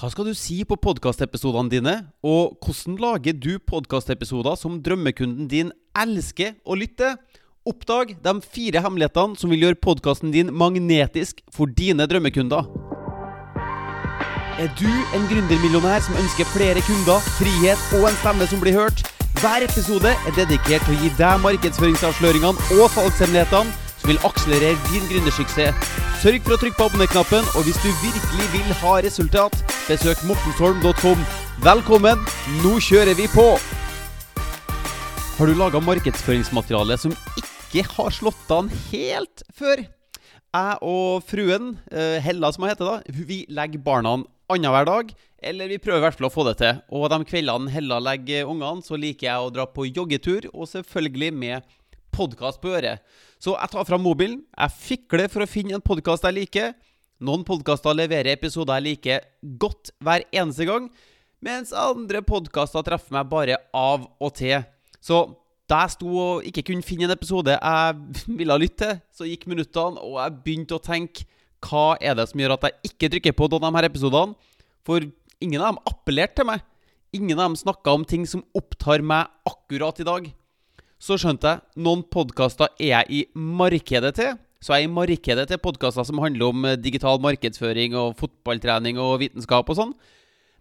Hva skal du si på podkastepisodene dine? Og hvordan lager du podkastepisoder som drømmekunden din elsker å lytte? Oppdag de fire hemmelighetene som vil gjøre podkasten din magnetisk for dine drømmekunder. Er du en gründermillionær som ønsker flere kunder, frihet og en stemme som blir hørt? Hver episode er dedikert til å gi deg markedsføringsavsløringene og salgshemmelighetene som vil akselerere din gründersuksess. Sørg for å trykke på abonner-knappen, og hvis du virkelig vil ha resultat, besøk mortensholm.com. Velkommen, nå kjører vi på! Har du laga markedsføringsmateriale som ikke har slått an helt før? Jeg og fruen, eh, Hella som hun heter, da, vi legger barna annenhver dag. Eller vi prøver i hvert fall å få det til. Og de kveldene Hella legger ungene, så liker jeg å dra på joggetur, og selvfølgelig med podkast på øret. Så jeg tar fram mobilen, jeg fikler for å finne en podkast jeg liker. Noen podkaster leverer episoder jeg liker godt hver eneste gang, mens andre podkaster treffer meg bare av og til. Så da jeg sto og ikke kunne finne en episode jeg ville lytte til, så gikk minuttene, og jeg begynte å tenke hva er det som gjør at jeg ikke trykker på noen av de her episodene? For ingen av dem appellerte til meg. Ingen av dem snakka om ting som opptar meg akkurat i dag så skjønte jeg noen podkaster er jeg i markedet til. Så jeg er i markedet til podkaster som handler om eh, digital markedsføring og fotballtrening og vitenskap og sånn.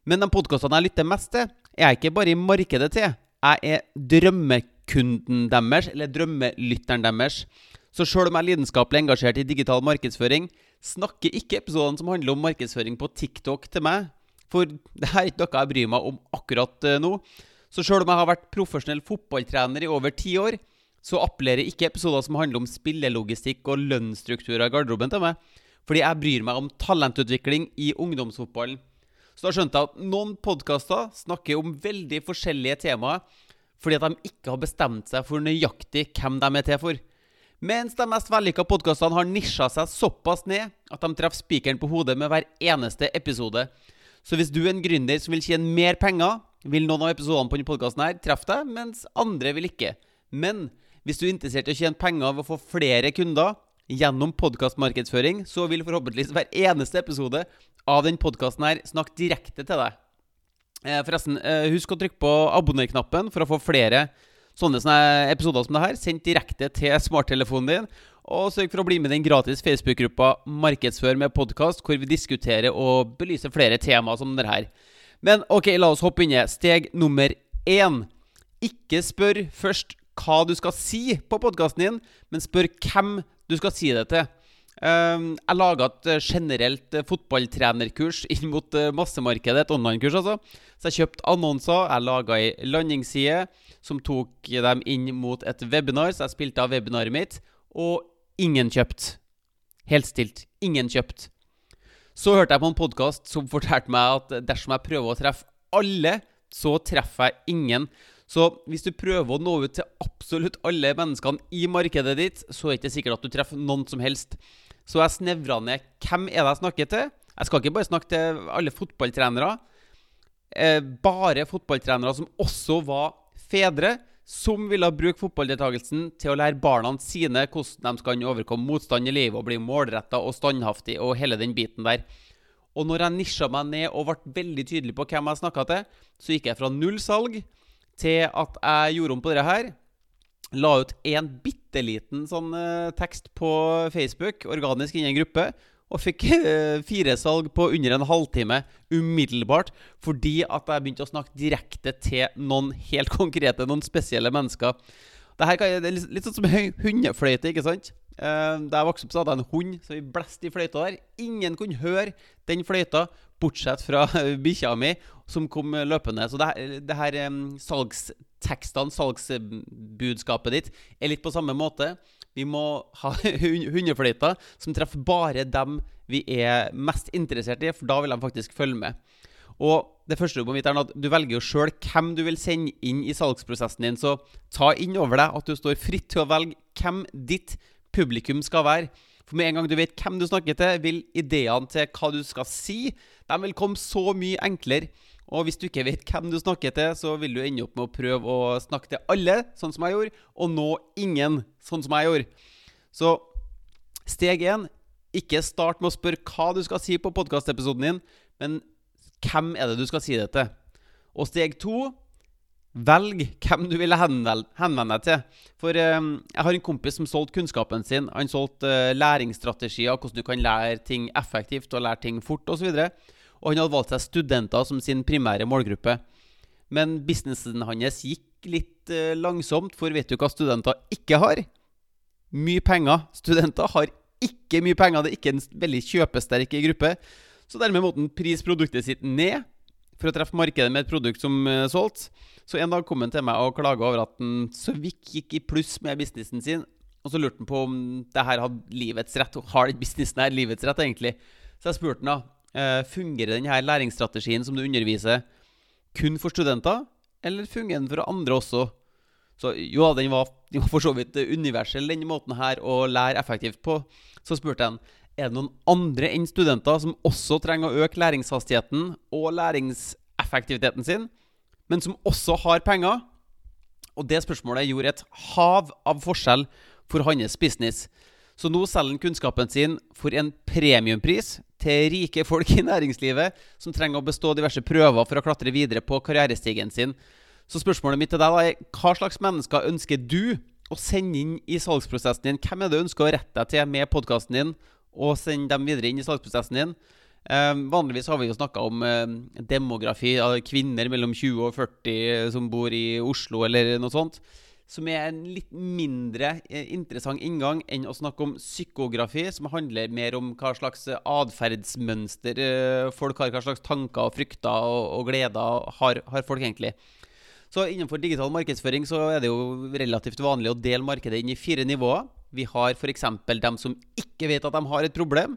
Men de podkastene jeg lytter mest til, er jeg ikke bare i markedet til. Jeg er drømmekunden deres, eller drømmelytteren deres. Så sjøl om jeg er lidenskapelig engasjert i digital markedsføring, snakker ikke episodene som handler om markedsføring på TikTok til meg. For det er ikke noe jeg bryr meg om akkurat eh, nå. Så sjøl om jeg har vært profesjonell fotballtrener i over ti år, så appellerer ikke episoder som handler om spillelogistikk og lønnsstrukturer i garderoben til meg. Fordi jeg bryr meg om talentutvikling i ungdomsfotballen. Så da skjønte jeg at noen podkaster snakker om veldig forskjellige temaer fordi at de ikke har bestemt seg for nøyaktig hvem de er til for. Mens de mest vellykka podkastene har nisja seg såpass ned at de treffer spikeren på hodet med hver eneste episode. Så hvis du er en gründer som vil tjene mer penger, vil noen av episodene på denne podkasten treffe deg, mens andre vil ikke. Men hvis du er interessert i å tjene penger ved å få flere kunder gjennom podkastmarkedsføring, så vil forhåpentligvis hver eneste episode av denne podkasten snakke direkte til deg. Eh, forresten, eh, husk å trykke på abonner-knappen for å få flere sånne, sånne episoder som det her sendt direkte til smarttelefonen din. Og sørg for å bli med i den gratis Facebook-gruppa Markedsfør med podkast, hvor vi diskuterer og belyser flere temaer som det her. Men ok, la oss hoppe inn i steg nummer én. Ikke spør først hva du skal si på podkasten din, men spør hvem du skal si det til. Ehm, jeg laga et eh, generelt eh, fotballtrenerkurs inn mot eh, massemarkedet, et online-kurs, altså. Så jeg kjøpte annonser. Jeg laga ei landingsside som tok dem inn mot et webinar, så jeg spilte av webinaret mitt, og ingen kjøpt. Helt stilt. Ingen kjøpt. Så hørte jeg på en podkast som fortalte meg at dersom jeg prøver å treffe alle, så treffer jeg ingen. Så hvis du prøver å nå ut til absolutt alle menneskene i markedet ditt, så er det ikke sikkert at du treffer noen som helst. Så jeg snevra ned hvem er det jeg snakker til. Jeg skal ikke bare snakke til alle fotballtrenere. Eh, bare fotballtrenere som også var fedre som ville bruke fotballdeltakelsen til å lære barna sine hvordan de skal overkomme motstand i livet og bli målretta og standhaftig og hele den biten der. Og når jeg nisja meg ned og ble veldig tydelig på hvem jeg snakka til, så gikk jeg fra null salg til at jeg gjorde om på det her. La ut en bitte liten sånn uh, tekst på Facebook, organisk inni en gruppe, og fikk uh, fire salg på under en halvtime umiddelbart fordi at jeg begynte å snakke direkte til noen helt konkrete, noen spesielle mennesker. Dette kan, det er litt, sånn som hundefløyte, ikke sant? Uh, da jeg vokste opp, så hadde jeg en hund så vi blåste i fløyta der. Ingen kunne høre den fløyta, bortsett fra bikkja mi, som kom løpende. Så det, det her um, salgstekstene, salgsbudskapet ditt, er litt på samme måte. Vi må ha hundefløyter som treffer bare dem vi er mest interessert i, for da vil de faktisk følge med. Og det første må vite er at du velger jo sjøl hvem du vil sende inn i salgsprosessen din. Så ta inn over deg at du står fritt til å velge hvem ditt publikum skal være. For med en gang du vet hvem du snakker til, vil ideene til hva du skal si, de vil komme så mye enklere. Og hvis du ikke vet hvem du snakker til, så vil du ende opp med å prøve å snakke til alle, sånn som jeg gjorde, og nå ingen, sånn som jeg gjorde. Så steg én ikke start med å spørre hva du skal si på podkastepisoden din, men hvem er det du skal si det til? Og steg to Velg hvem du vil henvende deg til. For eh, jeg har en kompis som solgte kunnskapen sin. Han solgte eh, læringsstrategier, hvordan du kan lære ting effektivt og lære ting fort osv. Og, så og han hadde valgt seg studenter som sin primære målgruppe. Men businessen hans gikk litt eh, langsomt, for vet du hva studenter ikke har? Mye penger. Studenter har ikke mye penger. Det er ikke en veldig kjøpesterk gruppe. Så dermed måtte han prise produktet sitt ned for å treffe markedet med et produkt som uh, solgte. Så en dag kom han til meg og klaga over at han så vidt gikk i pluss med businessen sin. Og så lurte han på om det her hadde livets rett. Har den businessen her livets rett, egentlig? Så jeg spurte han da fungerer denne læringsstrategien som du underviser, kun for studenter, eller fungerer den for andre også? Så jo den var, den var for så vidt universell, den måten her å lære effektivt på. Så spurte jeg er det noen andre enn studenter som også trenger å øke læringshastigheten og læringseffektiviteten sin, men som også har penger? Og det spørsmålet gjorde et hav av forskjell for hans business. Så nå selger han kunnskapen sin for en premiumpris til rike folk i næringslivet som trenger å bestå diverse prøver for å klatre videre på karrierestigen sin. Så spørsmålet mitt til deg da er hva slags mennesker ønsker du å sende inn i salgsprosessen din? Hvem er det du ønsker å rette deg til med podkasten din, og sende dem videre inn i salgsprosessen din. Eh, vanligvis har vi jo snakka om eh, demografi av kvinner mellom 20 og 40 som bor i Oslo, eller noe sånt. Som er en litt mindre eh, interessant inngang enn å snakke om psykografi, som handler mer om hva slags atferdsmønster eh, folk har, hva slags tanker og frykter og, og gleder har, har folk egentlig. Så innenfor digital markedsføring så er det jo relativt vanlig å dele markedet inn i fire nivåer. Vi har f.eks. dem som ikke vet at de har et problem.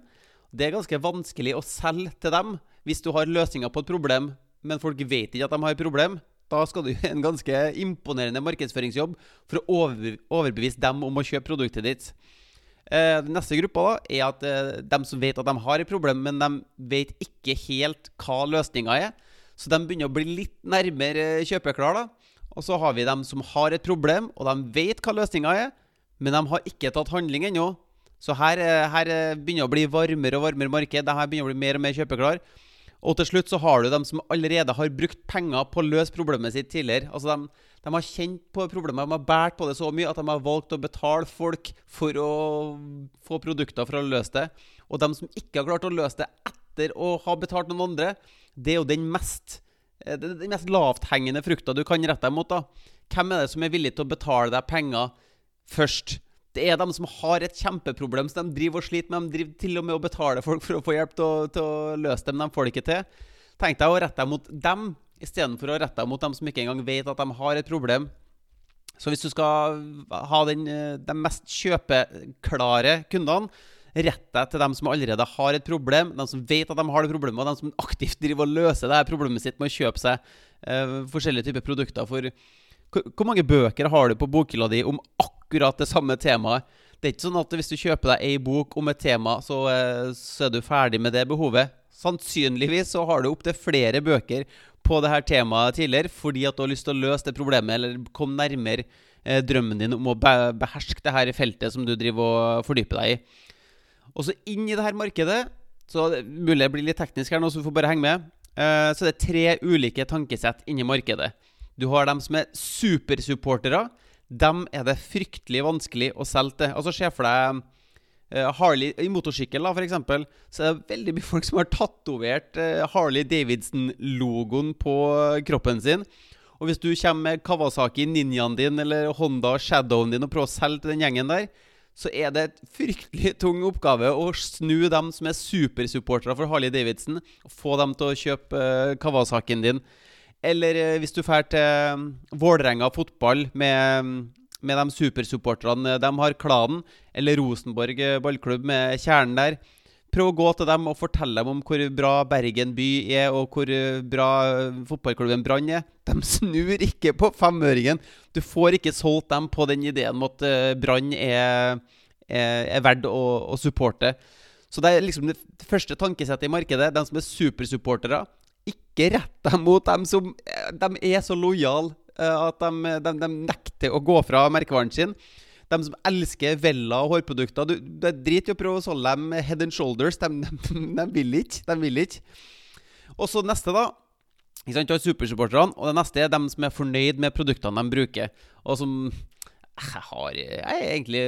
Det er ganske vanskelig å selge til dem hvis du har løsninger på et problem, men folk vet ikke at de har et problem. Da skal du gjøre en ganske imponerende markedsføringsjobb for å overbevise dem om å kjøpe produktet ditt. Eh, den neste gruppa da, er at de dem som vet at de har et problem, men de vet ikke helt hva løsninga er. Så de begynner å bli litt nærmere kjøpeklar. da. Og så har vi dem som har et problem, og de vet hva løsninga er, men de har ikke tatt handling ennå. Så her, eh, her eh, begynner å bli varmere og varmere marked. Dette begynner å bli mer og mer kjøpeklar. Og til slutt så har du dem som allerede har brukt penger på å løse problemet sitt tidligere. Altså de, de har kjent på problemet, de har båret på det så mye at de har valgt å betale folk for å få produkter for å løse det. Og dem som ikke har klart å løse det etter å ha betalt noen andre, det er jo den mest, eh, den mest lavthengende frukta du kan rette deg mot. da. Hvem er det som er villig til å betale deg penger først? Det er dem som har et kjempeproblem som de driver og sliter med. De driver til og med å betale folk for å få hjelp til å, til å løse dem. De får det ikke til. Tenk deg å rette deg mot dem istedenfor å rette deg mot dem som ikke engang vet at de har et problem. Så hvis du skal ha den, eh, de mest kjøpeklare kundene, Rett deg til dem som allerede har et problem, de som vet at de har det problemet, og de som aktivt driver og løser det her problemet sitt med å kjøpe seg uh, forskjellige typer produkter. For hvor mange bøker har du på bokhylla di om akkurat det samme temaet? Det er ikke sånn at hvis du kjøper deg ei bok om et tema, så, uh, så er du ferdig med det behovet. Sannsynligvis så har du opptil flere bøker på det her temaet tidligere fordi at du har lyst til å løse det problemet, eller komme nærmere eh, drømmen din om å beherske det her feltet som du driver og fordyper deg i. Og så inn i det her markedet Så mulig jeg blir litt teknisk her nå, så du får bare henge med. Eh, så det er tre ulike tankesett inni markedet. Du har dem som er supersupportere. Dem er det fryktelig vanskelig å selge til. Altså Se for deg uh, Harley i motorsykkel, da, f.eks. Så er det veldig mye folk som har tatovert uh, Harley Davidson-logoen på kroppen sin. Og hvis du kommer med Kawasaki Ninjaen din eller Honda Shadowen din og prøver å selge til den gjengen der, så er det et fryktelig tung oppgave å snu dem som er supersupportere for Harley Davidson, og få dem til å kjøpe uh, Kawasakien din. Eller uh, hvis du drar til um, Vålerenga fotball med, med de supersupporterne de har, klanen, eller Rosenborg ballklubb med kjernen der. Prøv å gå til dem og fortelle dem om hvor bra Bergen by er, og hvor bra fotballklubben Brann er. De snur ikke på femøringen. Du får ikke solgt dem på den ideen om at Brann er, er, er verdt å, å, supporte. Så det er liksom det første tankesettet i markedet. De som er supersupportere. Ikke rett dem mot dem som De er så lojale uh, at de, de, de nekter å gå fra merkevaren sin de som elsker Vella og hårprodukter du, Det er drit i å prøve å solge dem head and shoulders. De, de, de, vil ikke. De vil ikke. Og så neste, da. Ikke sant, Du har supersupporterne, og det neste er dem som er fornøyd med produktene de bruker. Og som jeg har Jeg er egentlig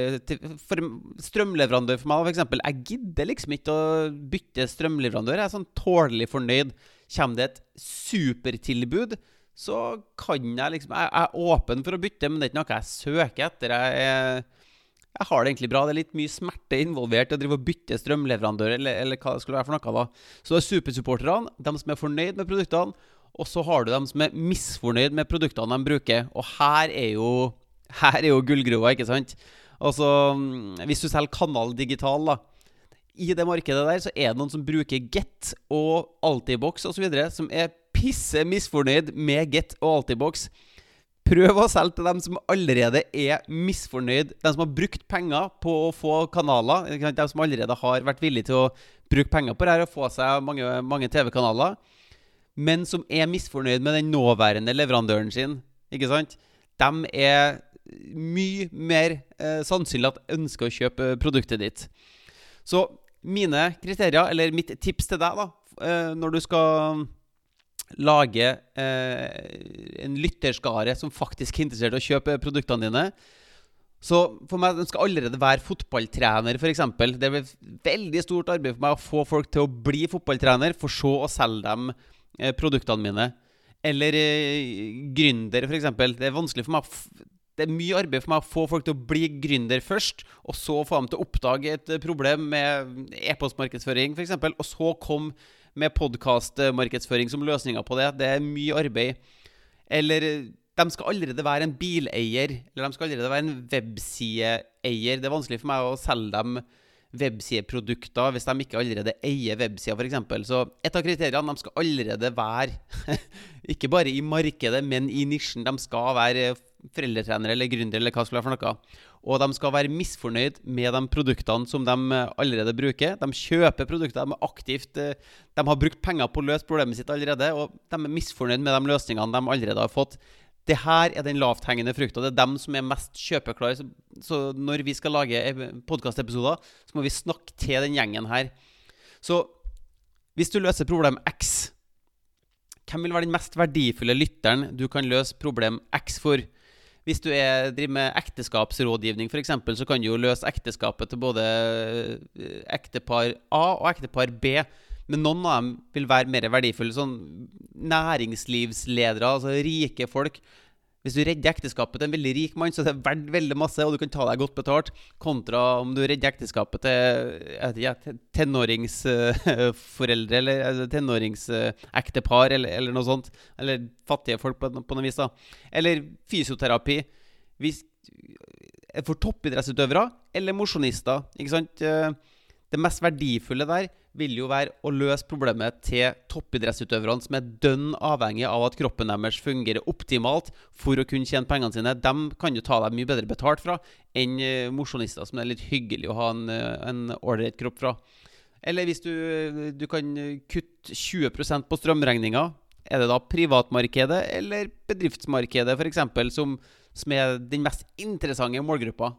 For strømleverandør for meg, f.eks. Jeg gidder liksom ikke å bytte strømleverandør. Jeg er sånn tålelig fornøyd. Kommer det et supertilbud, så kan jeg liksom Jeg er åpen for å bytte, men det er ikke noe jeg søker etter. Jeg jeg har det egentlig bra. Det er litt mye smerte involvert i å drive og bytte strømleverandør, eller, eller, hva det skulle være for noe. da. Så det er supersupporterne, de som er fornøyd med produktene, og så har du dem som er misfornøyd med produktene de bruker. Og her er jo, her er jo gullgruva, ikke sant? Altså, hvis du selger Kanal Digital, da. I det markedet der så er det noen som bruker Get og Altibox osv., som er pisse misfornøyd med Get og Altibox. Prøv å selge til dem som allerede er misfornøyd. De som har brukt penger på å få kanaler. De som allerede har vært villige til å bruke penger på det her og få seg mange, mange TV-kanaler. Men som er misfornøyd med den nåværende leverandøren sin. Ikke sant? De er mye mer eh, sannsynlig at ønsker å kjøpe produktet ditt. Så mine kriterier, eller mitt tips til deg da, eh, når du skal lage eh, en lytterskare som faktisk er interessert i å kjøpe produktene dine. Så for meg, Den skal allerede være fotballtrener, f.eks. Det er veldig stort arbeid for meg å få folk til å bli fotballtrener, for så å selge dem eh, produktene mine. Eller eh, gründer, f.eks. Det er vanskelig for meg det er mye arbeid for meg å få folk til å bli gründer først, og så få dem til å oppdage et problem med e-postmarkedsføring, f.eks., og så komme med podkastmarkedsføring som løsninga på det. Det er mye arbeid. Eller de skal allerede være en bileier, eller de skal allerede være en websideeier. Det er vanskelig for meg å selge dem websideprodukter hvis de ikke allerede eier websida, f.eks. Så et av kriteriene de skal allerede være ikke bare i markedet, men i nisjen. De skal være foreldretrenere eller gründere eller hva det skulle være for noe. Og de skal være misfornøyd med de produktene som de eh, allerede bruker. De kjøper produkter, de er aktivt eh, De har brukt penger på å løse problemet sitt allerede, og de er misfornøyd med de løsningene de allerede har fått. Det her er den lavthengende frukta. Det er dem som er mest kjøpeklare. Så, når vi skal lage podkastepisoder, så må vi snakke til den gjengen her. Så hvis du løser problem X, hvem vil være den mest verdifulle lytteren du kan løse problem X for? Hvis du er, driver med ekteskapsrådgivning, f.eks., så kan du jo løse ekteskapet til både eh, ektepar A og ektepar B. Men noen av dem vil være mer verdifulle. Sånn næringslivsledere, altså rike folk. Hvis du redder ekteskapet til en veldig rik mann, så er det verdt veldig masse, og du kan ta deg godt betalt, kontra om du redder ekteskapet til ja, tenåringsforeldre eller altså, tenåringsektepar eller, eller, noe sånt. Eller fattige folk på, på noe vis. da. Eller fysioterapi. Hvis, for toppidrettsutøvere eller mosjonister. Eh, det mest verdifulle der vil jo være å løse problemet til toppidrettsutøverne som er dønn avhengig av at kroppen deres fungerer optimalt for å kunne tjene pengene sine. De kan jo ta deg mye bedre betalt fra enn uh, mosjonister som er litt hyggelig å ha en ålreit kropp fra. Eller hvis du, du kan kutte 20% på strømregninga, er det da privatmarkedet eller bedriftsmarkedet f.eks. Som, som er den mest interessante målgruppa?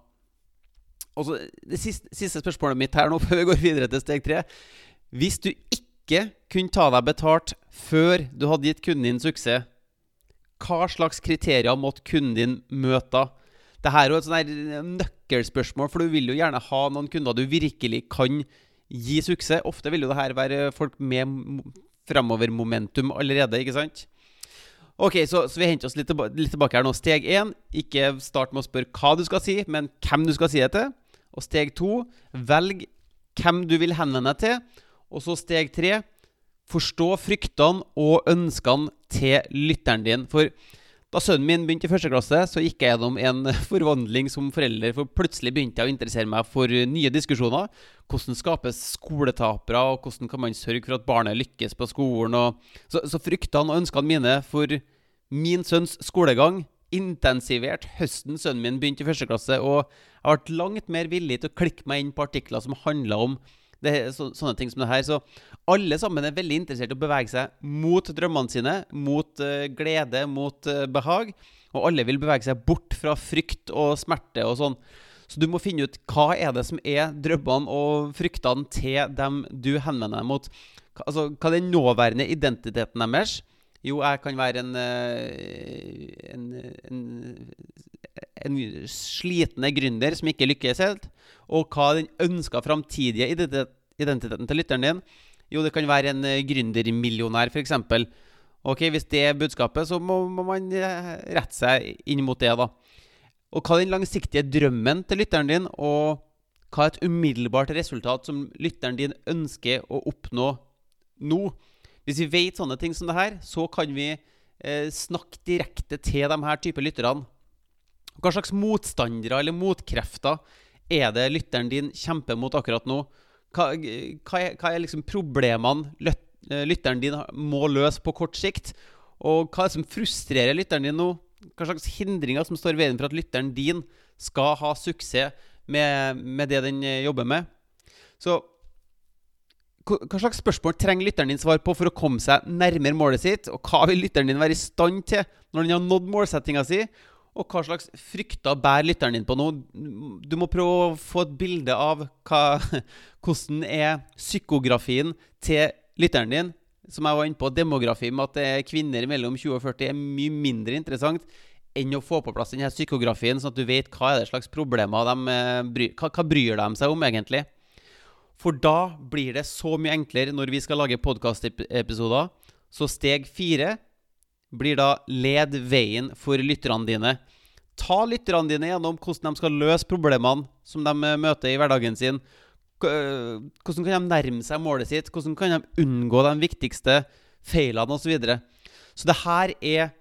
Og så Det siste, siste, spørsmålet mitt her nå før vi går videre til steg tre. Hvis du ikke kunne ta deg betalt før du hadde gitt kunden din suksess, hva slags kriterier måtte kunden din møte da? Dette er jo et nøkkelspørsmål, for du vil jo gjerne ha noen kunder du virkelig kan gi suksess. Ofte vil jo det her være folk med fremover-momentum allerede, ikke sant? Ok, så, så vi henter oss litt tilbake, litt tilbake her nå. Steg én, ikke start med å spørre hva du skal si, men hvem du skal si det til. Og steg to, velg hvem du vil henvende deg til. Og så steg tre, forstå fryktene og ønskene til lytteren din. For da sønnen min begynte i første klasse, så gikk jeg gjennom en forvandling som forelder. For plutselig begynte jeg å interessere meg for nye diskusjoner. Hvordan skapes skoletapere, og hvordan kan man sørge for at barnet lykkes på skolen? så, så fryktene og ønskene mine for min sønns skolegang intensivert høsten sønnen min begynte i første klasse, og jeg vært langt mer villig til å klikke meg inn på artikler som handler om det, så, sånne ting som det her. Så alle sammen er veldig interessert i å bevege seg mot drømmene sine, mot uh, glede, mot uh, behag. Og alle vil bevege seg bort fra frykt og smerte og sånn. Så du må finne ut hva er det som er drømmene og fryktene til dem du henvender deg mot. Altså, hva er den nåværende identiteten deres? Jo, jeg kan være en, eh, en, en, en slitne gründer som ikke lykkes helt. Og hva er den ønska framtidige identiteten til lytteren din? Jo, det kan være en eh, gründermillionær, f.eks. Ok, Hvis det er budskapet, så må, må, man eh, rette seg inn mot det. da. Og hva er den langsiktige drømmen til lytteren din, og hva er et umiddelbart resultat som lytteren din ønsker å oppnå nå? Hvis vi vet sånne ting som det her, så kan vi eh, snakke direkte til de her type lytterne. Hva slags motstandere eller motkrefter er det lytteren din kjemper mot akkurat nå? Hva, hva, er, liksom problemene løt, lytteren din må løse på kort sikt? Og hva er det som frustrerer lytteren din nå? Hva slags hindringer som står i veien for at lytteren din skal ha suksess med, med det den eh, jobber med? Så hva slags spørsmål trenger lytteren din svar på for å komme seg nærmere målet sitt? Og hva vil lytteren din være i stand til når den har nådd målsettinga si? Og hva slags frykter bærer lytteren din på nå? Du må prøve å få et bilde av hva, hvordan er psykografien til lytteren din. Som jeg var inne på, demografi med at er kvinner mellom 20 og 40 er mye mindre interessant enn å få på plass denne psykografien, sånn at du vet hva er det slags problemer de eh, hva, hva bryr de seg om, egentlig. For da blir det så mye enklere når vi skal lage podkastepisoder. Så steg fire blir da led veien for lytterne dine. Ta lytterne dine gjennom hvordan de skal løse problemene som de eh, møter i hverdagen sin. Eh, hvordan kan de nærme seg målet sitt? Hvordan kan de unngå de viktigste feilene osv. Så, videre. så det her er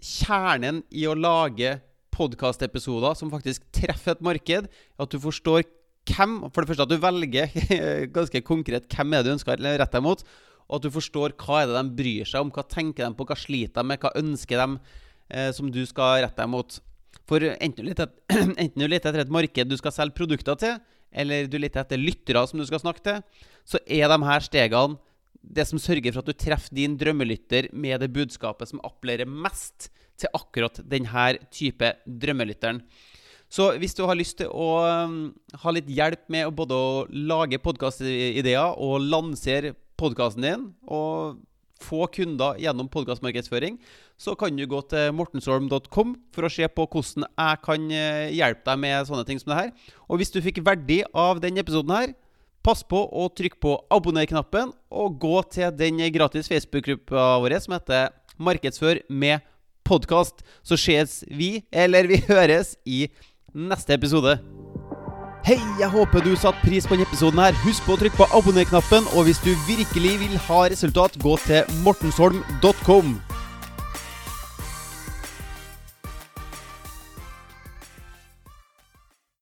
kjernen i å lage podkastepisoder som faktisk treffer et marked. At du forstår hvem For det første at du velger ganske konkret hvem er det du ønsker å rette deg mot og at du forstår hva er det de bryr seg om, hva tenker de på, hva sliter de med, hva ønsker de eh, som du skal rette deg mot. For enten du, du leter etter et marked du skal selge produkter til, eller du leter etter lyttere som du skal snakke til, så er de her stegene det som sørger for at du treffer din drømmelytter med det budskapet som appellerer mest til akkurat denne type drømmelytteren. Så hvis du har lyst til å um, ha litt hjelp med både å lage podkastideer og lansere podkasten din og få kunder gjennom podkastmarkedsføring, så kan du gå til mortensholm.com for å se på hvordan jeg kan eh, hjelpe deg med sånne ting som det her. Og hvis du fikk verdi av denne episoden her, pass på å trykke på abonner-knappen, og gå til den gratis Facebook-gruppa vår som heter Markedsfør med podkast. Så ses vi, eller vi høres, i neste episode. Hei, jeg håper du satte pris på denne episoden. her Husk på å trykke på abonner-knappen. Og hvis du virkelig vil ha resultat, gå til mortensholm.com.